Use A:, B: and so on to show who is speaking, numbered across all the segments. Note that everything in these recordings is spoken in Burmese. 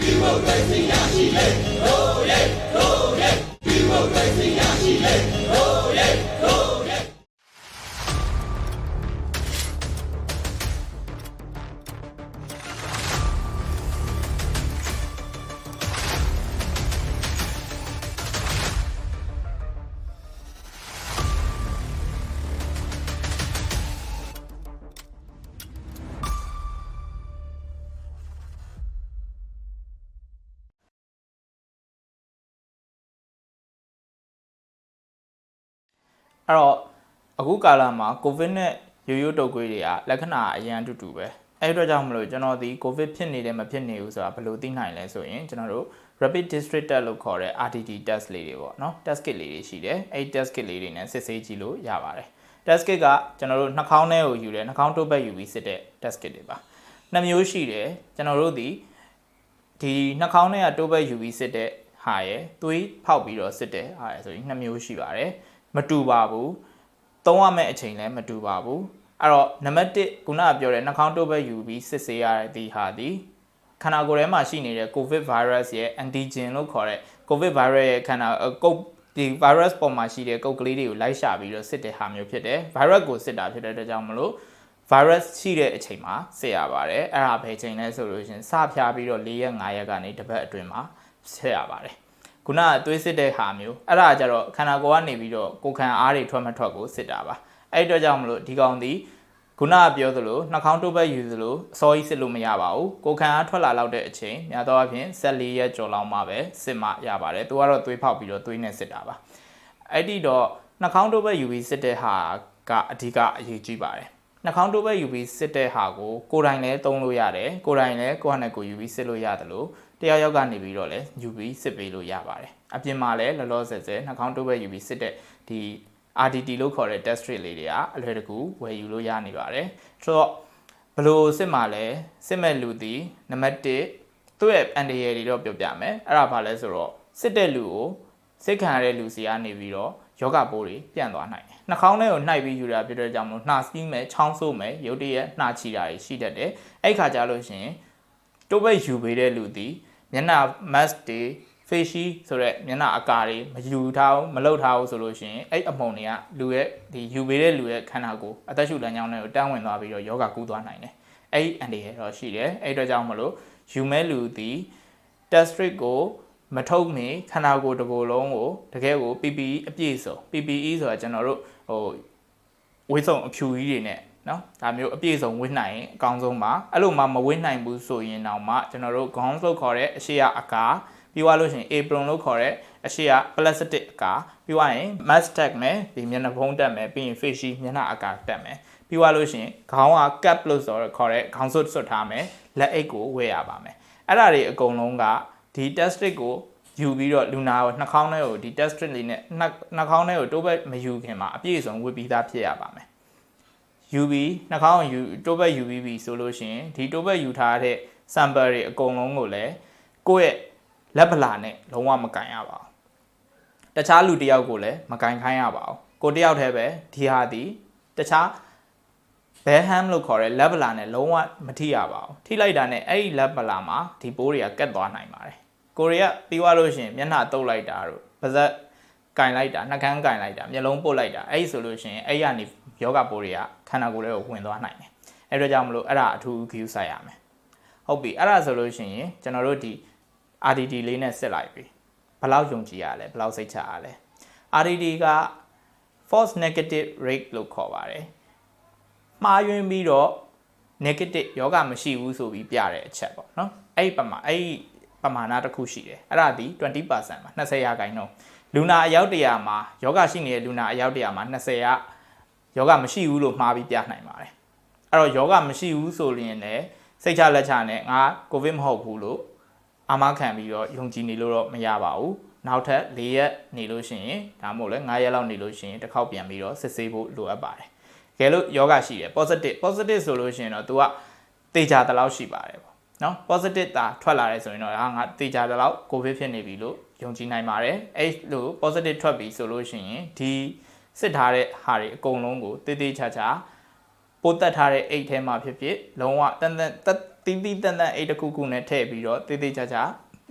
A: ဒီမိုကရေစီရရှိလေရိုးရဲရိုးရဲဒီမိုကရေစီရရှိလေရိုး အဲ့တော့အခုကာလမှာကိုဗစ်နဲ့ရိုးရိုးတုပ်ကွေးတွေကလက္ခဏာအရန်အတူတူပဲအဲ့ဒီအတွက်ကြောင့်မလို့ကျွန်တော်ဒီကိုဗစ်ဖြစ်နေတယ်မဖြစ်နေဘူးဆိုတာဘယ်လိုသိနိုင်လဲဆိုရင်ကျွန်တော်တို့ rapid district test လို့ခေါ်တဲ့ RTT test လေးတွေပေါ့နော် test kit လေးတွေရှိတယ်အဲ့ဒီ test kit လေးတွေနဲ့စစ်ဆေးကြည့်လို့ရပါတယ် test kit ကကျွန်တော်တို့နှာခေါင်းထဲကိုယူတယ်နှာခေါင်းတုပ်ဘက်ယူပြီးစစ်တဲ့ test kit တွေပါနှစ်မျိုးရှိတယ်ကျွန်တော်တို့ဒီဒီနှာခေါင်းထဲကတိုးဘက်ယူပြီးစစ်တဲ့ဟာရယ်သွေးဖောက်ပြီးတော့စစ်တဲ့ဟာရယ်ဆိုရင်နှစ်မျိုးရှိပါတယ် မတူပါဘူးသုံးရမယ့်အချိန်လည်းမတူပါဘူးအဲ့တော့နံပါတ်1ခုနကပြောတဲ့နှာခေါင်းတိုးဘက်ယူပြီးစစ်ဆေးရတဲ့ဒီဟာဒီခန္ဓာကိုယ်ထဲမှာရှိနေတဲ့ COVID virus ရဲ့ antigen လို့ခေါ်တဲ့ COVID virus ရဲ့ခန္ဓာကုတ်ဒီ virus ပေါ်မှာရှိတဲ့ကုတ်ကလေးတွေကိုလိုက်ရှာပြီးတော့စစ်တဲ့ဟာမျိုးဖြစ်တယ် virus ကိုစစ်တာဖြစ်တဲ့အတွက်ကြောင့်မလို့ virus ရှိတဲ့အချိန်မှာစစ်ရပါတယ်အဲ့ဒါဘယ်ချိန်လဲဆိုလို့ရှင်စဖျားပြီးတော့၄ရက်၅ရက်ကနေတစ်ပတ်အတွင်းမှာစစ်ရပါတယ် ခုနကသွေးစစ်တဲ့ဟာမျိုးအဲ့ဒါကြတော့ခန္ဓာကိုယ်ကနေပြီးတော့ကိုယ်ခံအားတွေထွက်မထွက်ကိုစစ်တာပါအဲ့ဒီအတွက်ကြောင့်မလို့ဒီကောင်ဒီခုနကပြောသလိုနှာခေါင်းတုပ်ဘက်ယူသလိုအစောကြီးစစ်လို့မရပါဘူးကိုယ်ခံအားထွက်လာလောက်တဲ့အချိန်များသောအားဖြင့်14ရက်ကျော်လောက်မှပဲစစ်မှရပါတယ်သူကတော့သွေးဖောက်ပြီးတော့သွေးနဲ့စစ်တာပါအဲ့ဒီတော့နှာခေါင်းတုပ်ဘက်ယူပြီးစစ်တဲ့ဟာကအဓိကအရေးကြီးပါတယ်နှာခေါင်းတိုးဘက်ယူပြီးစစ်တဲ့ဟာကိုကိုယ်တိုင်လည်းသုံးလို့ရတယ်ကိုယ်တိုင်လည်းကိုယ့်ဟာနဲ့ကိုယ်ယူပြီးစစ်လို့ရတယ်လို့ တယောက်ယောက်ကနေပြီးတော့လည်းယူပြီးစစ်ပေးလို့ရပါတယ်အပြင်မှာလည်းလောလောဆယ်ဆယ်နှာခေါင်းတိုးဘက်ယူပြီးစစ်တဲ့ဒီ RDT လို့ခေါ်တဲ့ test strip လေးတွေကအလွယ်တကူဝယ်ယူလို့ရနေပါတယ်ဆိုတော့ဘလို့စစ်မှာလဲစစ်မဲ့လူသည်နံပါတ်1သူ့ရဲ့အန်တရယ်တွေတော့ပြောပြမယ်အဲ့ဒါဘာလဲဆိုတော့စစ်တဲ့လူကိုစစ်ခံရတဲ့လူစီကနေပြီးတော့ယောဂပိုးတွေပြန့်သွားနိုင်တယ်နှာခေါင်းထဲကိုနှိုက်ပြီးယူတာဖြစ်တဲ့ကြောင့်မို့နှာစီးမယ်ချောင်းဆိုးမယ်ရုတ်တရက်နှာချီတာတွေရှိတတ်တယ်အဲ့ခါကြလို့ရှိရင်တိုးဘက်ယူပေးတဲ့လူသည် မျက်နှာ mask တွေ face shield ဆိုရက်မျက်နှာအကာတွေမယူထားဘူးမလုပ်ထားဘူးဆိုလို့ရှိရင်အဲ့အမုံတွေကလူရဲ့ဒီယူပေးတဲ့လူရဲ့ခန္ဓာကိုယ်အသက်ရှူလမ်းကြောင်းတွေကိုတန်းဝင်သွားပြီးတော့ယောဂကူးသွားနိုင်တယ်အဲ့အန်ဒီရတော့ရှိတယ်အဲ့အတွက်ကြောင့်မလို့ယူမဲ့လူသည် test strip ကိုမထုတ်မီခန္ဓာကိုယ်တစ်ကိုယ်လုံးကိုတကယ်ကို PPE အပြည့်စုံ PPE ဆိုတာကျွန်တော်တို့ဟိုဝိစုံအဖြူကြီးတွေနဲ့ နော်ဒါမျိုးအပြည့်စုံဝတ်နိုင်ရင်အကောင်းဆုံးပါအဲ့လိုမှမဝတ်နိုင်ဘူးဆိုရင်တော့မှကျွန်တော်တို့ခေါင်းစုပ်ခေါ်တဲ့အရှိရအကာပြီးသွားလို့ရှိရင် apron လို့ခေါ်တဲ့အရှိရ plastic အကာပြီးသွားရင် mask tag မယ်ဒီမျက်နှာဖုံးတက်မယ်ပြီးရင် face shield မျက်နှာအကာတက်မယ်ပြီးသွားလို့ရှိရင်ခေါင်းက cap လို့ဆိုတော့ခေါ်တဲ့ခေါင်းစွပ်စွပ်ထားမယ်လက်အိတ်ကိုဝယ်ရပါမယ်အဲ့ဒါတွေအကုန်လုံးကဒီ test strip ကိုယူပြီးတော့လူနာကိုနှာခေါင်းထဲကိုဒီ test strip လေးနဲ့နှာနှာခေါင်းထဲကိုတိုးဘက်မယူခင်မှာအပြည့်အစုံဝတ်ပြီးသားဖြစ်ရပါမယ် ယူပြီးနှာခေါင်းကိုယူတိုးဘက်ယူပြီးပြီဆိုလို့ရှိရင်ဒီတိုးဘက်ယူထားတဲ့ sample တွေအကုန်လုံးကိုလည်းကိုယ့်ရဲ့လက်ပလာနဲ့လုံးဝမကင်ရပါဘူးတခြားလူတစ်ယောက်ကိုလည်းမကင်ခိုင်းရပါဘူးကိုတစ်ယောက်တည်းပဲဒီဟာဒီတခြား bell ham လို့ခေါ်တဲ့လက်ပလာနဲ့လုံးဝမထိရပါဘူးထိလိုက်တာနဲ့အဲ့ဒီလက်ပလာမှာဒီပိုးတွေကကက်သွားနိုင်ပါတယ်ကိုရီးယားပြီးသွားလို့ရှိရင်မျက်နှာတုပ်လိုက်တာတို့ပါဇက်ကင်လိုက်တာနှာခမ်းကင်လိုက်တာမျက်လုံးပုတ်လိုက်တာအဲ့ဒီဆိုလို့ရှိရင်အဲ့ရနေ ယောဂပိုးတွေကခန္ဓာကိုယ်ထဲကိုဝင်သွားနိုင်တယ်အဲ့တော့ကြောင့်မလို့အဲ့ဒါအထူးဂရုစိုက်ရမယ်ဟုတ်ပြီအဲ့ဒါဆိုလို့ရှိရင်ကျွန်တော်တို့ဒီ RDT လေးနဲ့စစ်လိုက်ပြီဘယ်လောက်ယုံကြည်ရလဲဘယ်လောက်စိတ်ချရလဲ RDT က false negative rate လို့ခေါ်ပါတယ်မှားယွင်းပြီးတော့ negative ယောဂမရှိဘူးဆိုပြီးပြတဲ့အချက်ပေါ့နော်အဲ့ဒီပမာအဲ့ဒီပမာဏတစ်ခုရှိတယ်အဲ့ဒါဒီ20%မှာ20ရာခိုင်နှုန်းလူနာအယောက်တရာမှာယောဂရှိနေတဲ့လူနာအယောက်တရာမှာ20ရာ ယောဂမရှိဘူးလို့မှားပြီးပြနိုင်ပါတယ်အဲ့တော့ယောဂမရှိဘူးဆိုရင်လည်းစိတ်ချလက်ချနဲ့ငါကိုဗစ်မဟုတ်ဘူးလို့အာမခံပြီးတော့ယုံကြည်နေလို့တော့မရပါဘူးနောက်ထပ်၄ရက်နေလို့ရှိရင်ဒါမှမဟုတ်လဲ9ရက်လောက်နေလို့ရှိရင်တစ်ခေါက်ပြန်ပြီးတော့စစ်ဆေးဖို့လိုအပ်ပါတယ်ကဲလို့ယောဂရှိတယ် positive positive ဆိုလို့ရှိရင်တော့ तू ကတေချာတလောက်ရှိပါတယ်ပေါ့နော် positive တာထွက်လာတယ်ဆိုရင်တော့ဟာငါတေချာတလောက်ကိုဗစ်ဖြစ်နေပြီလို့ယုံကြည်နိုင်ပါတယ်အဲ့လို positive ထွက်ပြီဆိုလို့ရှိရင်ဒီ စစ်ထားတဲ့ဟာတွေအကုန်လုံးကိုတေးသေးချာချာပိုးတက်ထားတဲ့အိတ်ထဲမှာဖြစ်ဖြစ်လုံးဝတန်တန်တက်တီးတီးတန်တန်အိတ်တစ်ခုခုနဲ့ထည့်ပြီးတော့တေးသေးချာချာ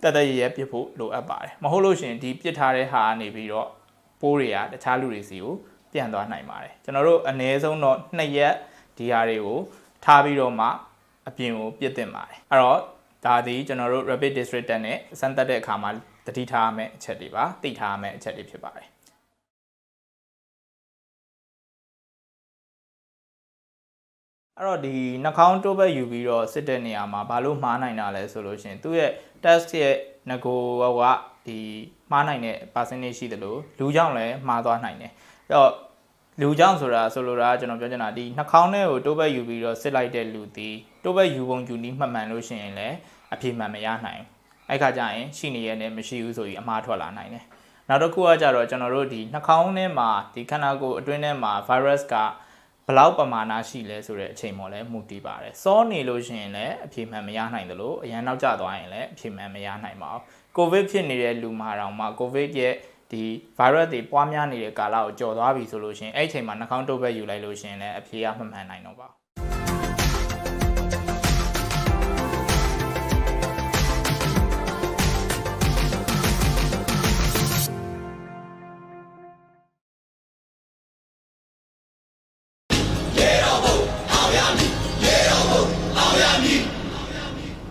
A: တက်တက်ရရပြစ်ဖို့လိုအပ်ပါတယ်မဟုတ်လို့ရှိရင်ဒီပြစ်ထားတဲ့ဟာကနေပြီးတော့ပိုးတွေကတခြားလူတွေစီကိုပြန်သွားနိုင်ပါတယ်ကျွန်တော်တို့အနည်းဆုံးတော့2ရက်ဒီဟာတွေကိုထားပြီးတော့မှအပြင်ကိုပြစ်တင်ပါတယ်အဲ့တော့ဒါဒီကျွန်တော်တို့ rapid district တက်နဲ့စမ်းသပ်တဲ့အခါမှာတတိထားရမယ့်အချက်တွေပါသိထားရမယ့်အချက်တွေဖြစ်ပါတယ် အဲ့တော့ဒီနှာခေါင်းတိုးဘက်ယူပြီးတော့စစ်တဲ့နေရာမှာဘာလို့မှားနိုင်တာလဲဆိုလို့ရှိရင်သူ့ရဲ့ test ရဲ့ငကိုကဒီမှားနိုင်တဲ့ percentage ရှိတယ်လို့လူကြောင့်လည်းမှားသွားနိုင်တယ်အဲ့တော့လူကြောင့်ဆိုတာဆိုလိုတာကကျွန်တော်ပြောချင်တာဒီနှာခေါင်းထဲကိုတိုးဘက်ယူပြီးတော့စစ်လိုက်တဲ့လူဒီတိုးဘက်ယူပုံယူနည်းမှတ်မှန်လို့ရှိရင်လည်းအပြေမှန်မရနိုင်ဘူးအဲ့ခါကျရင်ရှိနေရတဲ့မရှိဘူးဆိုပြီးအမှားထွက်လာနိုင်တယ်နောက်တစ်ခုကကြတော့ကျွန်တော်တို့ဒီနှာခေါင်းထဲမှာဒီခန္ဓာကိုယ်အတွင်းထဲမှာ virus က ဘလောက်ပမာဏရှိလဲဆိုတဲ့အချိန်ပေါ်လဲမူတည်ပါတယ်စောနေလို့ရှိရင်လည်းအပြေမှန်မရနိုင်တယ်လို့အရန်နောက်ကျသွားရင်လည်းအပြေမှန်မရနိုင်ပါဘူးကိုဗစ်ဖြစ်နေတဲ့လူမှာတောင်မှကိုဗစ်ရဲ့ဒီ virus တွေပွားများနေတဲ့ကာလကိုကြော်သွားပြီဆိုလို့ရှိရင်အဲ့အချိန်မှာနှာခေါင်းတုပ်ဘက်ယူလိုက်လို့ရှိရင်လည်းအပြေကမမှန်နိုင်တော့ပါဘူး